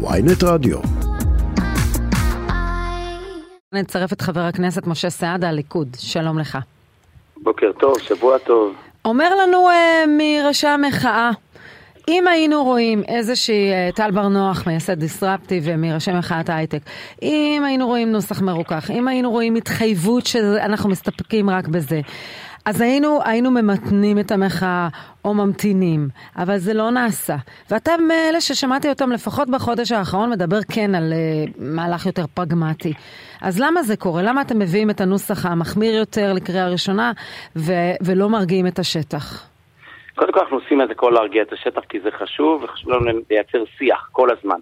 ויינט רדיו. נצרף את חבר הכנסת משה סעדה, הליכוד. שלום לך. בוקר טוב, שבוע טוב. אומר לנו uh, מראשי המחאה, אם היינו רואים איזושהי, uh, טל בר נוח, מייסד דיסרפטיב ומראשי מחאת ההייטק, אם היינו רואים נוסח מרוכך, אם היינו רואים התחייבות שאנחנו מסתפקים רק בזה, אז היינו, היינו ממתנים את המחאה או ממתינים, אבל זה לא נעשה. ואתם מאלה ששמעתי אותם לפחות בחודש האחרון מדבר כן על uh, מהלך יותר פרגמטי. אז למה זה קורה? למה אתם מביאים את הנוסח המחמיר יותר לקריאה ראשונה ו- ולא מרגיעים את השטח? קודם כל אנחנו עושים את זה כל להרגיע את השטח כי זה חשוב, וחשוב לנו לייצר שיח כל הזמן.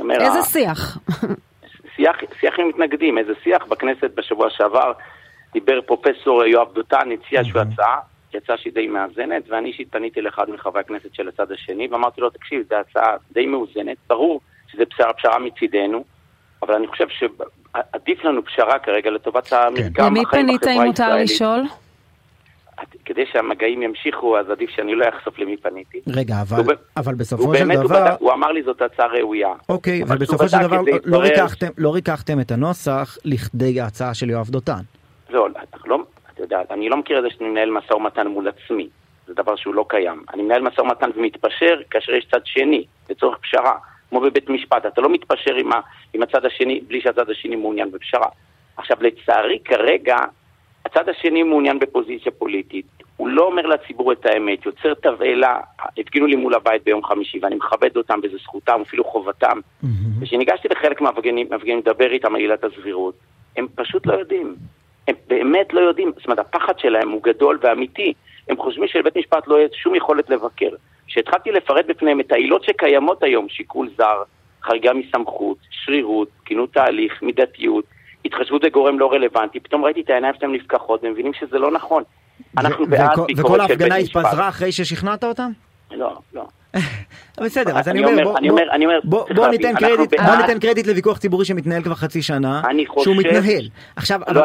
אומר, איזה שיח? שיח? שיח עם מתנגדים, איזה שיח בכנסת בשבוע שעבר. דיבר פרופסור יואב דותן, הציע איזושהי הצעה, יצאה שהיא די מאזנת, ואני אישית פניתי לאחד מחברי הכנסת של הצד השני, ואמרתי לו, תקשיב, זו הצעה די מאוזנת, ברור שזה פשרה, פשרה מצידנו, אבל אני חושב שעדיף לנו פשרה כרגע לטובת המרקם למי פנית אם מותר לשאול? כדי שהמגעים ימשיכו, אז עדיף שאני לא אחשוף למי פניתי. רגע, אבל, הוא, אבל בסופו של דבר... הוא, בדק, הוא אמר לי זאת הצעה ראויה. אוקיי, אבל בסופו של דבר לא, ריקחתם, לא ריקחתם את הנוסח לכדי ההצעה של יואב דותן. לא, לא, אתה יודע, אני לא מכיר את זה שאני מנהל משא ומתן מול עצמי. זה דבר שהוא לא קיים. אני מנהל משא ומתן ומתפשר כאשר יש צד שני, לצורך פשרה. כמו בבית משפט, אתה לא מתפשר עם, ה, עם הצד השני בלי שהצד השני מעוניין בפשרה. עכשיו, לצערי כרגע, הצד השני מעוניין בפוזיציה פוליטית. הוא לא אומר לציבור את האמת, יוצר תבהלה, הפגינו לי מול הבית ביום חמישי, ואני מכבד אותם, וזו זכותם, אפילו חובתם. Mm-hmm. וכשניגשתי לחלק מהמפגינים לדבר איתם על עילת הסבירות, הם פשוט לא יודעים. באמת לא יודעים, זאת אומרת, הפחד שלהם הוא גדול ואמיתי. הם חושבים שלבית משפט לא יהיה שום יכולת לבקר. כשהתחלתי לפרט בפניהם את העילות שקיימות היום, שיקול זר, חריגה מסמכות, שרירות, תקינות תהליך, מידתיות, התחשבות בגורם לא רלוונטי, פתאום ראיתי את העיניים שלהם נפקחות והם מבינים שזה לא נכון. אנחנו בעד ביקורת של בית משפט. וכל ההפגנה התפזרה אחרי ששכנעת אותם? לא, לא. בסדר, אז אני אומר, בוא ניתן קרדיט לוויכוח ציבורי שמתנהל כבר חצי שנה, שהוא מתנהל. עכשיו, לא,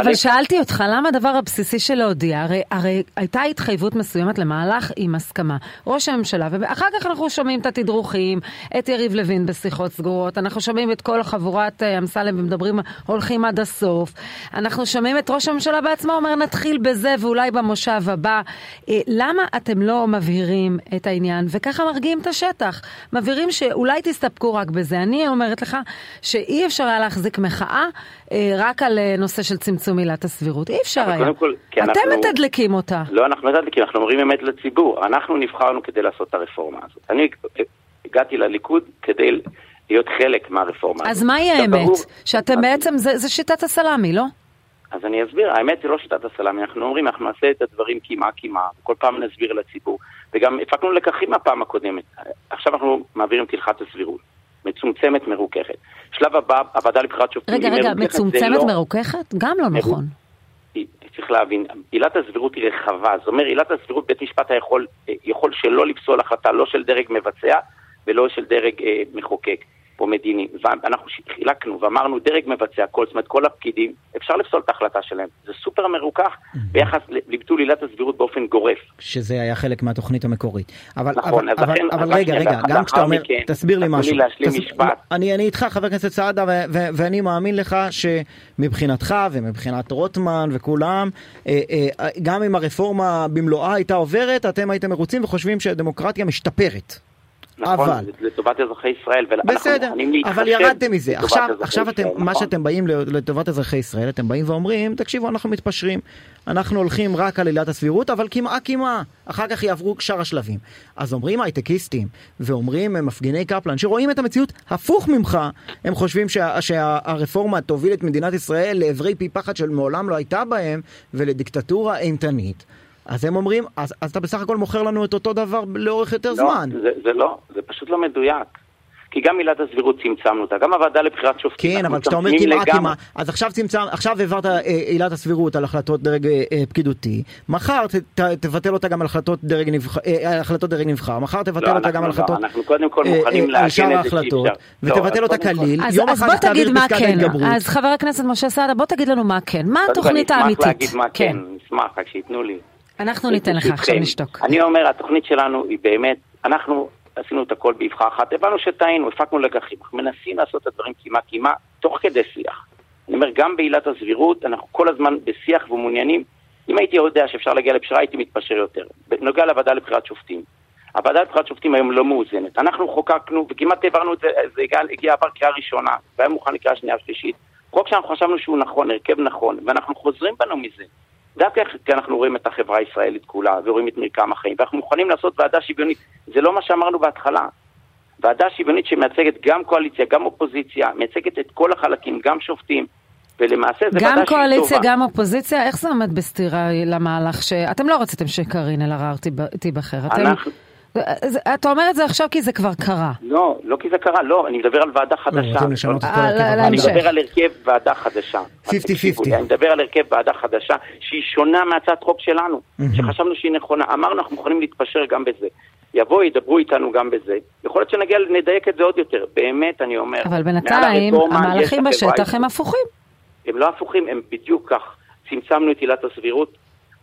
אבל שאלתי אותך, למה הדבר הבסיסי של להודיע, הרי הייתה התחייבות מסוימת למהלך עם הסכמה. ראש הממשלה, ואחר כך אנחנו שומעים את התדרוכים, את יריב לוין בשיחות סגורות, אנחנו שומעים את כל חבורת אה, אמסלם ומדברים, הולכים עד הסוף. אנחנו שומעים את ראש הממשלה בעצמו אומר, נתחיל בזה ואולי במושב הבא. אה, למה אתם לא מבהירים את העניין, וככה מרגיעים את השטח. מבהירים שאולי תסתפקו רק בזה. אני אומרת לך שאי אפשר היה להחזיק מחאה אה, רק על אה, נושא של צמצום עילת הסבירות. אי אפשר היה. כל, אתם אנחנו... מתדלקים אותה. לא, אנחנו מתדלקים, אנחנו אומרים אמת לציבור. אנחנו נבחרנו כדי לעשות את הרפורמה הזאת. אני הגעתי לליכוד כדי להיות חלק מהרפורמה אז הזאת. אז מהי האמת? שאתם בעצם, זה, זה שיטת הסלאמי, לא? אז אני אסביר, האמת זה לא שיטת הסלאמי, אנחנו אומרים, אנחנו נעשה את הדברים קימה, כל פעם נסביר לציבור, וגם הפקנו לקחים מהפעם הקודמת. עכשיו אנחנו מעבירים תלחת הסבירות, מצומצמת, מרוככת. שלב הבא, הוועדה לבחירת שופטים רגע, רגע, מצומצמת, לא... מרוככת? גם לא נכון. צריך להבין, עילת הסבירות היא רחבה, זאת אומרת, עילת הסבירות, בית משפט יכול, יכול שלא לפסול החלטה, לא של דרג מבצע ולא של דרג אה, מחוקק. או מדיני, ואנחנו חילקנו ואמרנו דרג מבצע, כל, זאת אומרת כל הפקידים, אפשר לפסול את ההחלטה שלהם. זה סופר מרוכך ביחס לביטול עילת הסבירות באופן גורף. שזה היה חלק מהתוכנית המקורית. אבל, נכון, אבל, אז אבל, אבל רגע, רגע, גם כשאתה אומר, מכן, תסביר לי משהו. להשלים תס... משפט. אני, אני איתך, חבר הכנסת סעדה, ו- ו- ואני מאמין לך שמבחינתך ומבחינת רוטמן וכולם, אה, אה, גם אם הרפורמה במלואה הייתה עוברת, אתם הייתם מרוצים וחושבים שהדמוקרטיה משתפרת. נכון, אבל... לטובת אזרחי ישראל, בסדר, אבל ירדתם מזה. עכשיו, עכשיו אתם, נכון. מה שאתם באים לטובת אזרחי ישראל, אתם באים ואומרים, תקשיבו, אנחנו מתפשרים. אנחנו הולכים רק על עילת הסבירות, אבל כמעה כמעה. אחר כך יעברו שאר השלבים. אז אומרים הייטקיסטים, ואומרים מפגיני קפלן, שרואים את המציאות הפוך ממך, הם חושבים שה, שהרפורמה תוביל את מדינת ישראל לעברי פי פחד שמעולם לא הייתה בהם, ולדיקטטורה אימתנית. אז הם אומרים, אז, אז אתה בסך הכל מוכר לנו את אותו דבר לאורך יותר לא, זמן. זה, זה לא, זה פשוט לא מדויק. כי גם עילת הסבירות צמצמנו אותה, גם הוועדה לבחירת שופטים. כן, אבל כשאתה אומר כמעט כמעט, אז עכשיו צמצם, עכשיו העברת אה, עילת הסבירות על החלטות דרג אה, אה, פקידותי, מחר ת, ת, תבטל אותה גם על החלטות דרג, נבח, אה, החלטות דרג נבחר, מחר תבטל לא, אותה גם על החלטות, לא, אנחנו קודם כל מוכנים אה, על שאר ההחלטות, ותבטל אותה כליל, אז, יום אז בוא תגיד מה כן, אז חבר הכנסת משה סעדה, בוא תגיד לנו מה כן, מה התוכנית האמיתית? אני אשמח להגיד מה כן, נשמח, רק שייתנו לי. אנחנו ניתן לך עכשיו נשתוק. אני אומר, התוכנית שלנו היא באמת, אנחנו עשינו את הכל באבחה אחת, הבנו שטעינו, הפקנו לקחים, אנחנו מנסים לעשות את הדברים קימה קימה, תוך כדי שיח. אני אומר, גם בעילת הסבירות, אנחנו כל הזמן בשיח ומעוניינים. אם הייתי יודע שאפשר להגיע לפשרה, הייתי מתפשר יותר. בנוגע לוועדה לבחירת שופטים. הוועדה לבחירת שופטים היום לא מאוזנת. אנחנו חוקקנו, וכמעט העברנו את זה, זה הגיע, הגיע עבר קריאה ראשונה, והיה מוכן לקריאה שנייה ושלישית. חוק שאנחנו חשבנו שהוא נכון, הרכב נכון, ואנחנו חוזרים בנו מזה. דווקא כי אנחנו רואים את החברה הישראלית כולה, ורואים את מרקם החיים, ואנחנו מוכנים לעשות ועדה שוויונית. זה לא מה שאמרנו בהתחלה. ועדה שוויונית שמייצגת גם קואליציה, גם אופוזיציה, מייצגת את כל החלקים, גם שופטים, ולמעשה זה ועדה שהיא טובה. גם קואליציה, גם אופוזיציה, איך זה עומד בסתירה למהלך ש... אתם לא רציתם שקארין אלהרר תיבחר. אנחנו... אתה אומר את זה עכשיו כי זה כבר קרה. לא, לא כי זה קרה, לא, אני מדבר על ועדה חדשה. את כל הרכב. אני מדבר על הרכב ועדה חדשה. 50-50. אני מדבר על הרכב ועדה חדשה שהיא שונה מהצעת חוק שלנו, שחשבנו שהיא נכונה. אמרנו, אנחנו מוכנים להתפשר גם בזה. יבואו, ידברו איתנו גם בזה. יכול להיות שנגיע, נדייק את זה עוד יותר. באמת, אני אומר. אבל בינתיים, המהלכים בשטח הם הפוכים. הם לא הפוכים, הם בדיוק כך. צמצמנו את עילת הסבירות,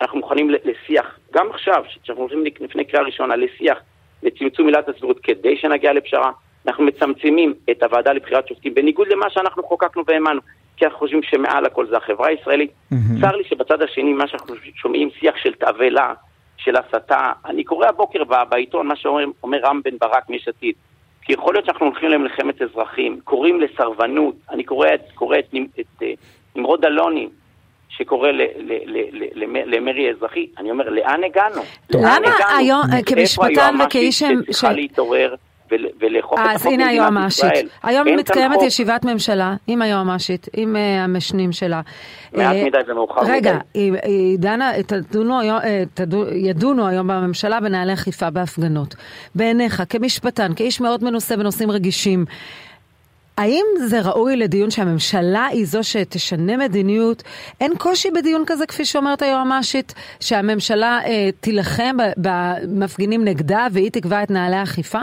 אנחנו מוכנים לשיח, גם עכשיו, כשאנחנו הולכים לפני קריאה ראשונה, לשיח לצמצום עילת הסבירות כדי שנגיע לפשרה. אנחנו מצמצמים את הוועדה לבחירת שופטים, בניגוד למה שאנחנו חוקקנו והאמנו, כי אנחנו חושבים שמעל הכל זה החברה הישראלית. Mm-hmm. צר לי שבצד השני, מה שאנחנו שומעים, שיח של תאבלה, של הסתה. אני קורא הבוקר בעיתון מה שאומר רם בן ברק מיש עתיד, כי יכול להיות שאנחנו הולכים למלחמת אזרחים, קוראים לסרבנות, אני קורא, קורא את, את, את נמרוד אלוני, שקורא למרי אזרחי, אני אומר, לאן הגענו? למה היום, כמשפטן וכאיש... איפה היועמ"שית צריכה להתעורר ולאכוף את החוק במדינת ישראל? היום מתקיימת ישיבת ממשלה עם היועמ"שית, עם המשנים שלה. מעט מדי ומאוחר מדי. רגע, היא דנה, ידונו היום בממשלה בנהלי אכיפה בהפגנות. בעיניך, כמשפטן, כאיש מאוד מנוסה בנושאים רגישים, האם זה ראוי לדיון שהממשלה היא זו שתשנה מדיניות? אין קושי בדיון כזה, כפי שאומרת היועמ"שית, שהממשלה אה, תילחם במפגינים נגדה והיא תקבע את נהלי האכיפה?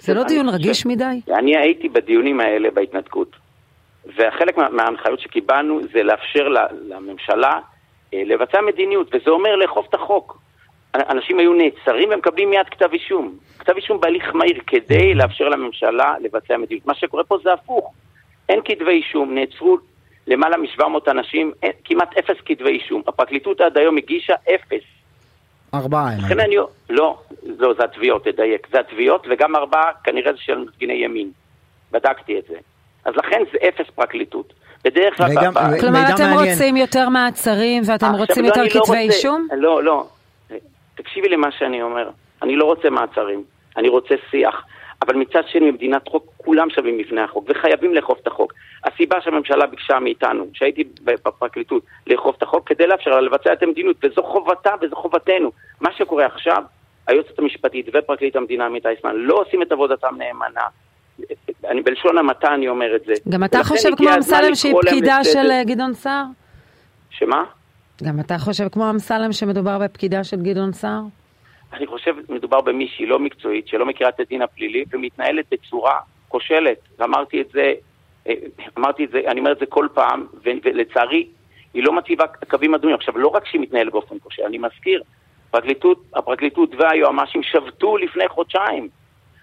זה לא דיון רגיש מדי? אני הייתי בדיונים האלה בהתנתקות, וחלק מה, מההנחיות שקיבלנו זה לאפשר לממשלה אה, לבצע מדיניות, וזה אומר לאכוף את החוק. אנשים היו נעצרים ומקבלים מיד כתב אישום. כתב אישום בהליך מהיר כדי לאפשר לממשלה לבצע מדיניות. מה שקורה פה זה הפוך. אין כתבי אישום, נעצרו למעלה מ-700 אנשים, אין, כמעט אפס כתבי אישום. הפרקליטות עד היום הגישה אפס. ארבעה. לכן אני... לא, לא, זה התביעות, תדייק. זה התביעות וגם ארבעה כנראה זה של מפגיני ימין. בדקתי את זה. אז לכן זה אפס פרקליטות. בדרך כלל... כלומר, אתם מעניין. רוצים יותר מעצרים ואתם רוצים יותר לא כתבי לא אישום? לא, לא. תקשיבי למה שאני אומר. אני לא רוצה מעצרים, אני רוצה שיח. אבל מצד שני, במדינת חוק, כולם שווים בפני החוק, וחייבים לאכוף את החוק. הסיבה שהממשלה ביקשה מאיתנו, שהייתי בפרקליטות, לאכוף את החוק, כדי לאפשר לה לבצע את המדיניות, וזו חובתה וזו חובתנו. מה שקורה עכשיו, היועצת המשפטית ופרקליט המדינה עמית אייסמן לא עושים את עבודתם נאמנה. אני בלשון המעטה אני אומר את זה. גם אתה חושב כמו אמסלם שהיא פקידה של אה, גדעון סער? שמה? גם אתה חושב כמו אמסלם שמדובר בפקידה של גדעון סער? אני חושב שמדובר במישהי לא מקצועית, שלא מכירה את הדין הפלילי ומתנהלת בצורה כושלת. ואמרתי את זה, אה, אמרתי את זה, אני אומר את זה כל פעם, ולצערי, היא לא מציבה קווים אדומים. עכשיו, לא רק שהיא מתנהלת באופן כושל, אני מזכיר, הפרקליטות, הפרקליטות והיועמ"שים שבתו לפני חודשיים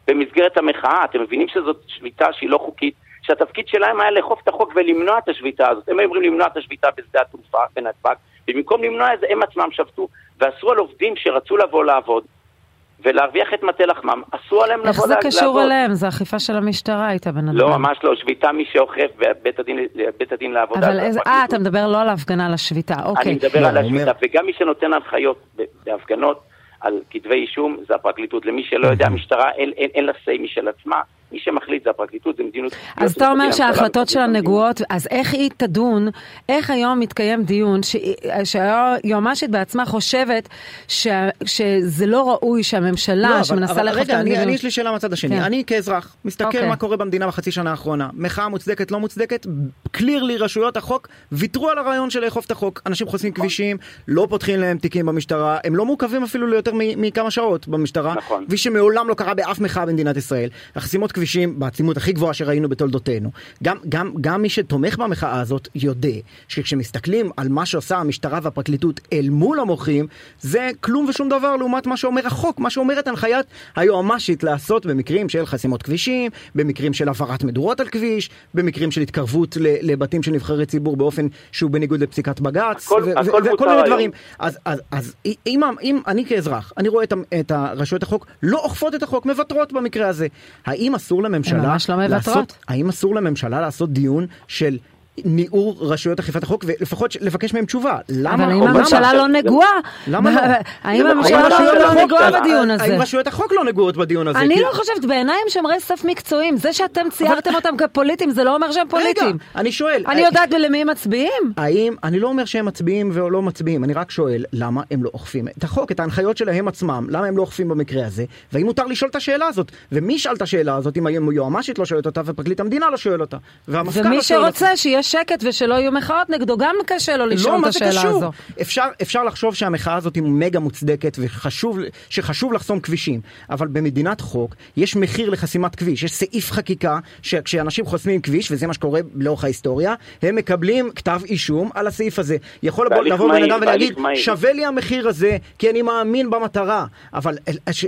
במסגרת המחאה. אתם מבינים שזאת שביתה שהיא לא חוקית, שהתפקיד שלהם היה לאכוף את החוק ולמנוע את השביתה הזאת. הם היו אומרים למנוע את השביתה בשדה התעופה בנתב"ג, ובמקום למנוע את זה הם עצמם שבתו ואסרו על עובדים שרצו לבוא לעבוד ולהרוויח את מטה לחמם, אסרו עליהם לבוא לעבוד. איך זה קשור אליהם? זה אכיפה של המשטרה הייתה בנדל"ן. לא, ממש לא, שביתה מי שאוכף בבית הדין, הדין לעבודה. אבל איזה, אה, אתה מדבר לא על ההפגנה, על השביתה, אוקיי. אני מדבר לא, על השביתה, וגם מי שנותן הנחיות בהפגנות על כתבי אישום זה הפרקליטות. למי שלא יודע, המשטרה אין לה say משל עצמה. מי שמחליט זה הפרקליטות, זה מדיניות... אז אתה אומר שההחלטות שלה נגועות, אז איך היא תדון, איך היום מתקיים דיון שהיועמ"שית בעצמה חושבת ש, שזה לא ראוי שהממשלה לא, שמנסה לאכוף את המדיניות... רגע, יש לי שאלה מהצד השני. כן. אני כאזרח, מסתכל okay. אוקיי. מה קורה במדינה בחצי שנה האחרונה. מחאה מוצדקת, לא מוצדקת, קליר לי רשויות החוק, ויתרו על הרעיון של לאכוף את החוק. אנשים חוסמים נכון. כבישים, לא פותחים להם תיקים במשטרה, הם לא מעוכבים אפילו ליותר מכמה שעות במשטרה, נכון. כפי שמעולם לא קרה באף מחאה במדינת ישראל. החסימות כבישים בעצימות הכי גבוהה שראינו בתולדותינו. גם, גם, גם מי שתומך במחאה הזאת יודע שכשמסתכלים על מה שעושה המשטרה והפרקליטות אל מול המוחים, זה כלום ושום דבר לעומת מה שאומר החוק, מה שאומרת הנחיית היועמ"שית לעשות במקרים של חסימות כבישים, במקרים של העברת מדורות על כביש, במקרים של התקרבות לבתים של נבחרי ציבור באופן שהוא בניגוד לפסיקת בג"ץ, וכל מיני דברים. אז, אז, אז אם, אם אני כאזרח, אני רואה את, את רשויות החוק לא אוכפות את החוק, מוותרות במקרה הזה. האם אסור לממשלה... ממש לא מוותרות. לעשות, האם אסור לממשלה לעשות דיון של ניעור רשויות אכיפת החוק ולפחות לבקש מהם תשובה. למה? אבל האם הממשלה לא נגועה? למה לא? האם הממשלה לא נגועה בדיון הזה? האם רשויות החוק לא נגועות בדיון הזה? אני לא חושבת, בעיניי הם שומרי סף מקצועיים. זה שאתם ציירתם אותם כפוליטיים זה לא אומר שהם פוליטיים. רגע, אני שואל. אני יודעת למי הם מצביעים? האם, אני לא אומר שהם מצביעים או לא מצביעים, אני רק שואל למה הם לא אוכפים את החוק, את ההנחיות שלהם עצמם, למה הם לא אוכפים במקרה הזה, והאם מותר לשאול את השאלה הזאת. ומי ישאל את השאלה הזאת אם היועמ"שית לא שואלת אותה ופרקליט המדינה לא שואל אותה. ומי שרוצה שיהיה שקט ושלא יהיו מחאות נגדו, גם קשה לו לשאול לא, את השאלה הזו. אפשר, אפשר לחשוב שהמחאה הזאת היא מגה מוצדקת ושחשוב לחסום כבישים, אבל במדינת חוק יש מחיר לחסימת כביש, יש סעיף חקיקה שכשאנשים חוסמים כביש, וזה מה שקורה לאורך ההיסטוריה, הם מקבלים כתב אישום על הסעיף הזה. יכול לבוא בן אדם ולהגיד, שווה לי המחיר הזה, כי אני מאמין במטרה, אבל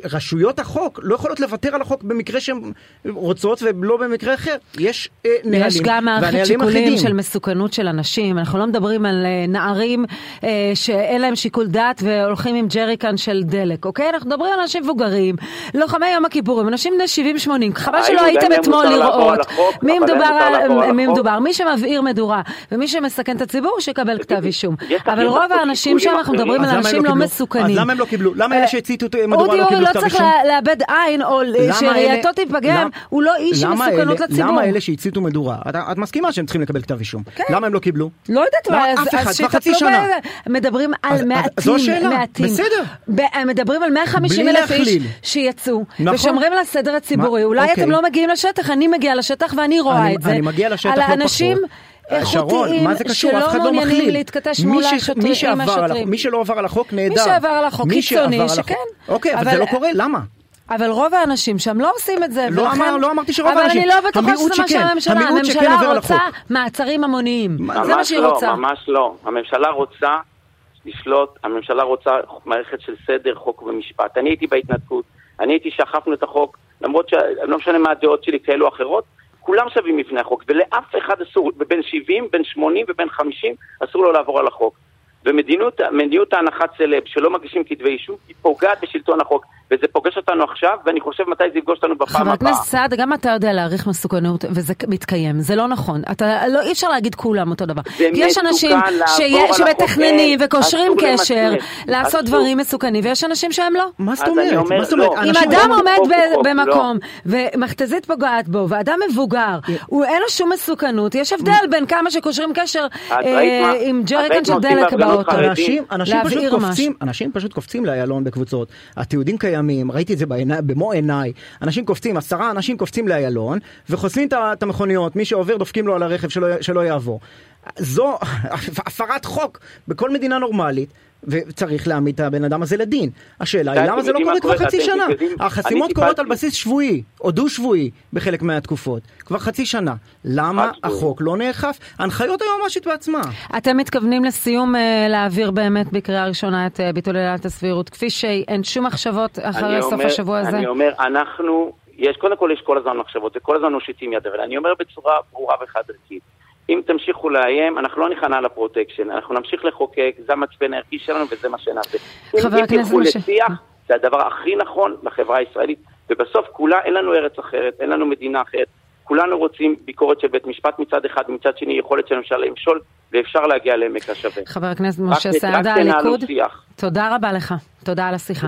רשויות החוק לא יכולות לוותר על החוק במקרה שהן רוצות ולא במקרה אחר. יש אה, נהלים, מערכת שיקולים של מסוכנות של אנשים, אנחנו לא מדברים על אה, נערים אה, שאין להם שיקול דעת והולכים עם ג'ריקן של דלק, אוקיי? אנחנו מדברים על אנשים מבוגרים, לוחמי יום הכיפורים, אנשים בני 70-80, חבל שלא הייתם אתמול לראות מי מדובר, על, מי מדובר, מי שמבעיר מדורה ומי שמסכן את הציבור שיקבל כתב אישום. אבל רוב האנשים שם אנחנו מדברים על אנשים לא, לא מסוכנים. אז למה הם לא קיבלו? למה אלה שהציתו מדורה לא קיבלו כתב אישום? לא לאבד עין או שראייתו תיפגם, הוא לא איש מסוכנות לציבור. למה אלה שהציתו מדורה? את מסכימה שהם צריכים לקבל כתב אישום. כן. למה הם לא קיבלו? לא יודעת, לא, אף אחד, כבר חצי שנה. מדברים על מעטים, מעטים. בסדר. מדברים על 150 אלף איש שיצאו, נכון. ושומרים על הסדר הציבורי. אולי אוקיי. אתם לא מגיעים לשטח, אני מגיעה לשטח ואני רואה את זה. אני מגיע לשטח לא פחות. על האנשים... איכותיים שלא לא מעוניינים להתכתש מול השוטרים, עם השוטרים. מי שלא עבר על החוק נהדר. מי שעבר על החוק קיצוני, שכן. אוקיי, אבל זה לא קורה, למה? אבל רוב האנשים שם לא עושים את זה. לא, ולכן... אמר, לא אמרתי שרוב האנשים. אבל אני לא בטוחה שזה מה שהממשלה. הממשלה רוצה מעצרים המוניים. זה מה שהיא לא, רוצה. ממש לא. הממשלה רוצה לשלוט, הממשלה רוצה מערכת של סדר, חוק ומשפט. אני הייתי בהתנתקות, אני הייתי שאכפנו את החוק, למרות שלא משנה מה הדעות שלי כאלו או אחרות, כולם שווים בפני החוק, ולאף אחד אסור, בין 70, בין 80 ובין 50, אסור לו לעבור על החוק. ומדיניות ההנחת סלב שלא מגישים כתבי אישום היא פוגעת בשלטון החוק. וזה פוגש אותנו עכשיו, ואני חושב מתי זה יפגוש אותנו בפעם הבאה. חבר הכנסת סעד, גם אתה יודע להעריך מסוכנות, וזה מתקיים, זה לא נכון. אתה, לא, אי אפשר להגיד כולם אותו דבר. יש אנשים שמתכננים וקושרים קשר לעשות דברים מסוכנים, ויש אנשים שהם לא. מה זאת אומרת? מה זאת אומרת? אם אדם עומד במקום, ומכת"זית פוגעת בו, ואדם מבוגר, אין לו שום מסוכנות, יש הבדל בין כמה שקושרים קשר אה, עם ג'ריקן של דלק באוטו. אנשים פשוט קופצים לאיילון בקבוצות. התיעודים קיימים. פעמים, ראיתי את זה בעיני, במו עיניי, אנשים קופצים, עשרה אנשים קופצים לאיילון, וחוסמים את המכוניות, מי שעובר דופקים לו על הרכב שלא, שלא יעבור. זו הפרת חוק בכל מדינה נורמלית. וצריך להעמיד את הבן אדם הזה לדין. השאלה היא למה זה לא קורה כבר חצי שנה? החסימות קורות על בסיס שבועי, או דו-שבועי בחלק מהתקופות, כבר חצי שנה. למה החוק לא נאכף? הנחיות היועמ"שית בעצמה. אתם מתכוונים לסיום אה, להעביר באמת בקריאה ראשונה את אה, ביטול עילת הסבירות, כפי שאין שום מחשבות אחרי סוף השבוע הזה? אני אומר, אנחנו, יש, קודם כל יש כל הזמן מחשבות, וכול הזמן מושיטים יד, אבל אני אומר בצורה ברורה וחד ערכית. אם תמשיכו לאיים, אנחנו לא נכנע לפרוטקשן, אנחנו נמשיך לחוקק, זה המצפן הערכי שלנו וזה מה שנעשה. חבר הכנסת משה. אם תלכו לשיח, זה הדבר הכי נכון לחברה הישראלית, ובסוף כולה, אין לנו ארץ אחרת, אין לנו מדינה אחרת. כולנו רוצים ביקורת של בית משפט מצד אחד, מצד שני יכולת של הממשלה למשול, ואפשר להגיע לעמק השווה. חבר הכנסת משה סעדה, הליכוד, תודה רבה לך, תודה על השיחה.